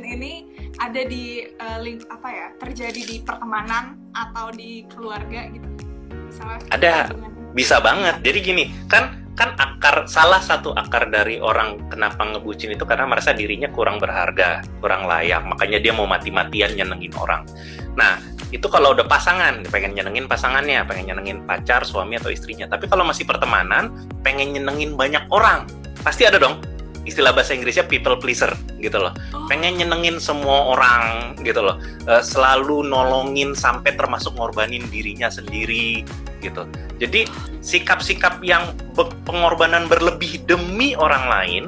ini ada di uh, link apa ya terjadi di pertemanan atau di keluarga gitu? Misalnya ada. bisa banget. Jadi gini kan kan akar salah satu akar dari orang kenapa ngebucin itu karena merasa dirinya kurang berharga, kurang layak, makanya dia mau mati-matian nyenengin orang. Nah, itu kalau udah pasangan, pengen nyenengin pasangannya, pengen nyenengin pacar, suami atau istrinya. Tapi kalau masih pertemanan, pengen nyenengin banyak orang, pasti ada dong istilah bahasa Inggrisnya people pleaser gitu loh. Oh. Pengen nyenengin semua orang gitu loh. Uh, selalu nolongin sampai termasuk ngorbanin dirinya sendiri gitu. Jadi sikap-sikap yang pengorbanan berlebih demi orang lain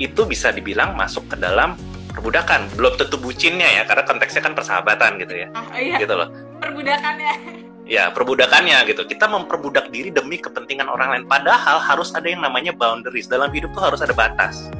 itu bisa dibilang masuk ke dalam perbudakan. Belum tentu bucinnya ya karena konteksnya kan persahabatan gitu ya. Oh, iya. Gitu loh. Perbudakannya ya perbudakannya gitu. Kita memperbudak diri demi kepentingan orang lain. Padahal harus ada yang namanya boundaries. Dalam hidup tuh harus ada batas.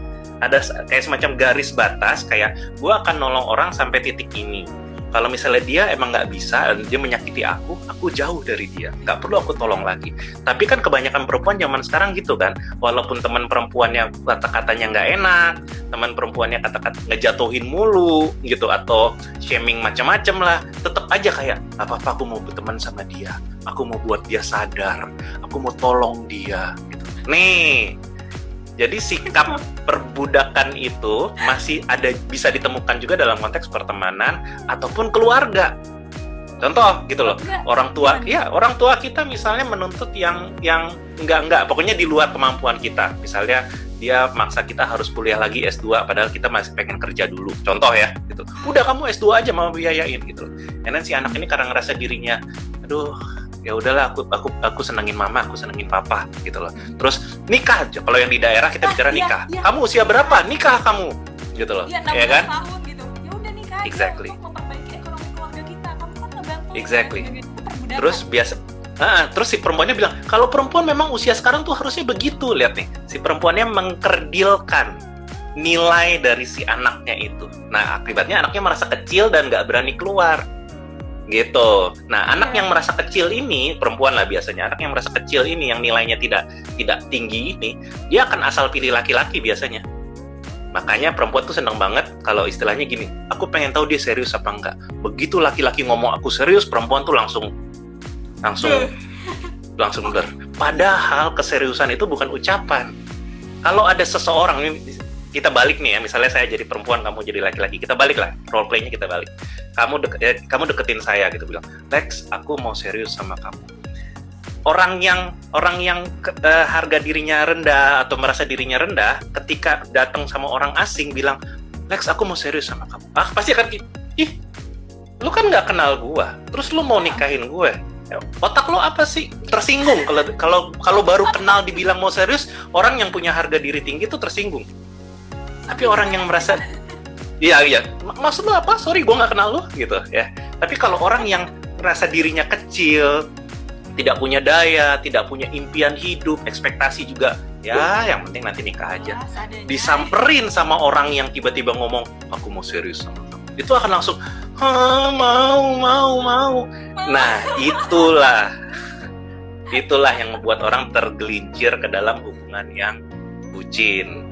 Ada kayak semacam garis batas kayak gue akan nolong orang sampai titik ini kalau misalnya dia emang nggak bisa dan dia menyakiti aku aku jauh dari dia. Nggak perlu aku tolong lagi. Tapi kan kebanyakan perempuan zaman sekarang gitu kan. Walaupun teman perempuannya kata-katanya nggak enak teman perempuannya kata-kata ngejatuhin mulu gitu atau shaming macam-macam lah tetap aja kayak apa apa aku mau berteman sama dia. Aku mau buat dia sadar. Aku mau tolong dia. Gitu. Nih jadi sikap perbudakan itu masih ada bisa ditemukan juga dalam konteks pertemanan ataupun keluarga. Contoh gitu loh, orang tua, ya orang tua kita misalnya menuntut yang yang enggak enggak, pokoknya di luar kemampuan kita. Misalnya dia maksa kita harus kuliah lagi S2 padahal kita masih pengen kerja dulu. Contoh ya, gitu. Udah kamu S2 aja mau biayain gitu. Dan si anak ini karena ngerasa dirinya aduh ya udahlah aku aku aku senengin mama aku senengin papa gitu loh. Terus nikah aja. Kalau yang di daerah kita bicara iya, nikah. ya, ya. kamu usia berapa? Nikah kamu. Gitu loh. Ya, ya kan? tahun gitu. Ya udah nikah exactly. kita. Kamu kan exactly. terus biasa Nah, terus si perempuannya bilang, kalau perempuan memang usia sekarang tuh harusnya begitu. Lihat nih, si perempuannya mengkerdilkan nilai dari si anaknya itu. Nah, akibatnya anaknya merasa kecil dan nggak berani keluar gitu. Nah, anak yang merasa kecil ini, perempuan lah biasanya, anak yang merasa kecil ini yang nilainya tidak tidak tinggi ini, dia akan asal pilih laki-laki biasanya. Makanya perempuan tuh seneng banget kalau istilahnya gini, aku pengen tahu dia serius apa enggak. Begitu laki-laki ngomong aku serius, perempuan tuh langsung langsung langsung ber. Padahal keseriusan itu bukan ucapan. Kalau ada seseorang kita balik nih ya misalnya saya jadi perempuan kamu jadi laki-laki kita balik lah role playnya kita balik. Kamu dek ya, kamu deketin saya gitu bilang Lex aku mau serius sama kamu. Orang yang orang yang ke, uh, harga dirinya rendah atau merasa dirinya rendah ketika datang sama orang asing bilang Lex aku mau serius sama kamu. Ah pasti akan ih lu kan nggak kenal gua terus lu mau nikahin gue otak lo apa sih? Tersinggung. Kalau kalau kalau baru kenal dibilang mau serius orang yang punya harga diri tinggi itu tersinggung tapi orang yang merasa iya iya. Maksud lo apa? Sorry gue nggak kenal lo gitu ya. Tapi kalau orang yang merasa dirinya kecil tidak punya daya tidak punya impian hidup ekspektasi juga ya yang penting nanti nikah aja. Disamperin sama orang yang tiba-tiba ngomong aku mau serius sama kamu. Itu akan langsung mau mau mau. Nah itulah. Itulah yang membuat orang tergelincir ke dalam hubungan yang bucin